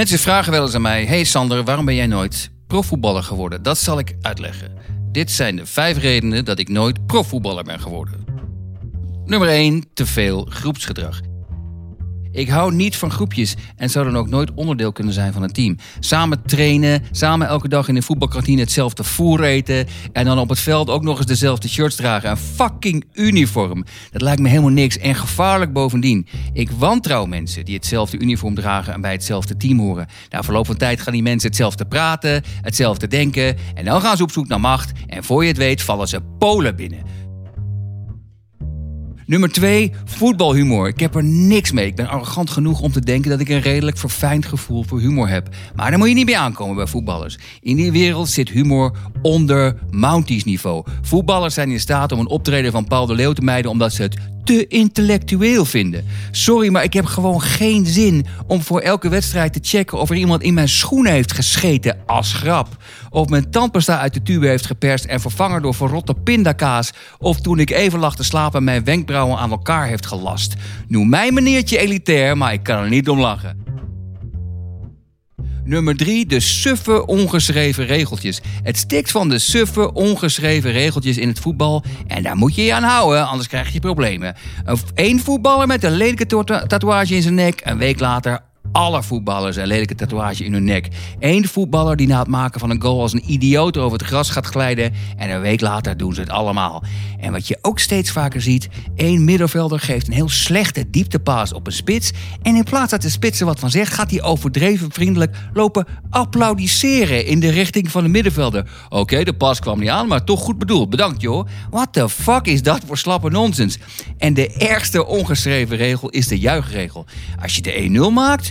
Mensen vragen wel eens aan mij: Hey Sander, waarom ben jij nooit profvoetballer geworden? Dat zal ik uitleggen. Dit zijn de vijf redenen dat ik nooit profvoetballer ben geworden. Nummer 1. Te veel groepsgedrag. Ik hou niet van groepjes en zou dan ook nooit onderdeel kunnen zijn van een team. Samen trainen, samen elke dag in de voetbalkantine hetzelfde voer eten... en dan op het veld ook nog eens dezelfde shirts dragen. Een fucking uniform. Dat lijkt me helemaal niks en gevaarlijk bovendien. Ik wantrouw mensen die hetzelfde uniform dragen en bij hetzelfde team horen. Na verloop van tijd gaan die mensen hetzelfde praten, hetzelfde denken... en dan gaan ze op zoek naar macht en voor je het weet vallen ze Polen binnen... Nummer 2, voetbalhumor. Ik heb er niks mee. Ik ben arrogant genoeg om te denken dat ik een redelijk verfijnd gevoel voor humor heb. Maar daar moet je niet bij aankomen bij voetballers. In die wereld zit humor onder Mounties niveau. Voetballers zijn in staat om een optreden van Paul de Leeuw te mijden omdat ze het te intellectueel vinden. Sorry, maar ik heb gewoon geen zin om voor elke wedstrijd te checken of er iemand in mijn schoenen heeft gescheten als grap. Of mijn tandpasta uit de tube heeft geperst en vervangen door verrotte pindakaas. Of toen ik even lag te slapen mijn wenkbrauwen aan elkaar heeft gelast. Noem mij meneertje elitair, maar ik kan er niet om lachen. Nummer 3, de suffe ongeschreven regeltjes. Het stikt van de suffe ongeschreven regeltjes in het voetbal. En daar moet je je aan houden, anders krijg je problemen. Een voetballer met een lelijke tatoeage in zijn nek. Een week later alle voetballers een lelijke tatoeage in hun nek. Eén voetballer die na het maken van een goal als een idioot over het gras gaat glijden. En een week later doen ze het allemaal. En wat je ook steeds vaker ziet: één middenvelder geeft een heel slechte dieptepaas op een spits. En in plaats dat de spits er wat van zegt, gaat hij overdreven vriendelijk lopen applaudisseren in de richting van de middenvelder. Oké, de pas kwam niet aan, maar toch goed bedoeld. Bedankt joh. What the fuck is dat voor slappe nonsens? En de ergste ongeschreven regel is de juichregel. Als je de 1-0 maakt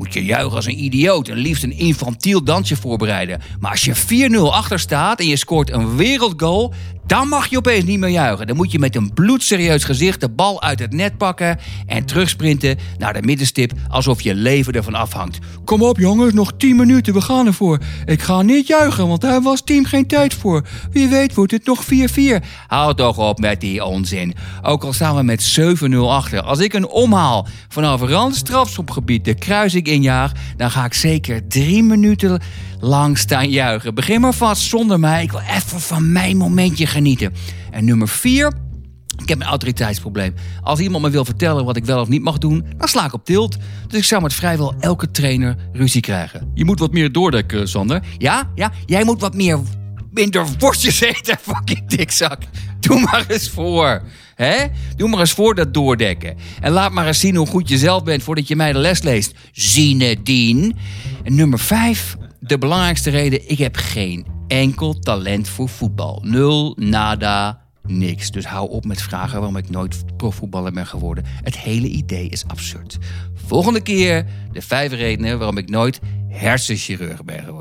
moet je juichen als een idioot en liefst een infantiel dansje voorbereiden. Maar als je 4-0 achter staat en je scoort een wereldgoal, dan mag je opeens niet meer juichen. Dan moet je met een bloedserieus gezicht de bal uit het net pakken en terugsprinten naar de middenstip alsof je leven ervan afhangt. Kom op jongens, nog 10 minuten, we gaan ervoor. Ik ga niet juichen, want daar was team geen tijd voor. Wie weet wordt het nog 4-4. Houd toch op met die onzin. Ook al staan we met 7-0 achter. Als ik een omhaal vanaf rand strafschopgebied de kruising injaag, dan ga ik zeker 3 minuten lang staan juichen. Begin maar vast zonder mij. Ik wil even van mijn momentje genieten. En nummer 4. Ik heb een autoriteitsprobleem. Als iemand me wil vertellen wat ik wel of niet mag doen, dan sla ik op tilt. Dus ik zou met vrijwel elke trainer ruzie krijgen. Je moet wat meer doordekken, Sander. Ja, ja, jij moet wat meer minder worstjes eten, fucking dikzak. Doe maar eens voor. Hè? Doe maar eens voor dat doordekken. En laat maar eens zien hoe goed je zelf bent voordat je mij de les leest. Zinedine. En nummer 5 de belangrijkste reden, ik heb geen enkel talent voor voetbal. Nul, nada, niks. Dus hou op met vragen waarom ik nooit profvoetballer ben geworden. Het hele idee is absurd. Volgende keer de vijf redenen waarom ik nooit hersenchirurg ben geworden.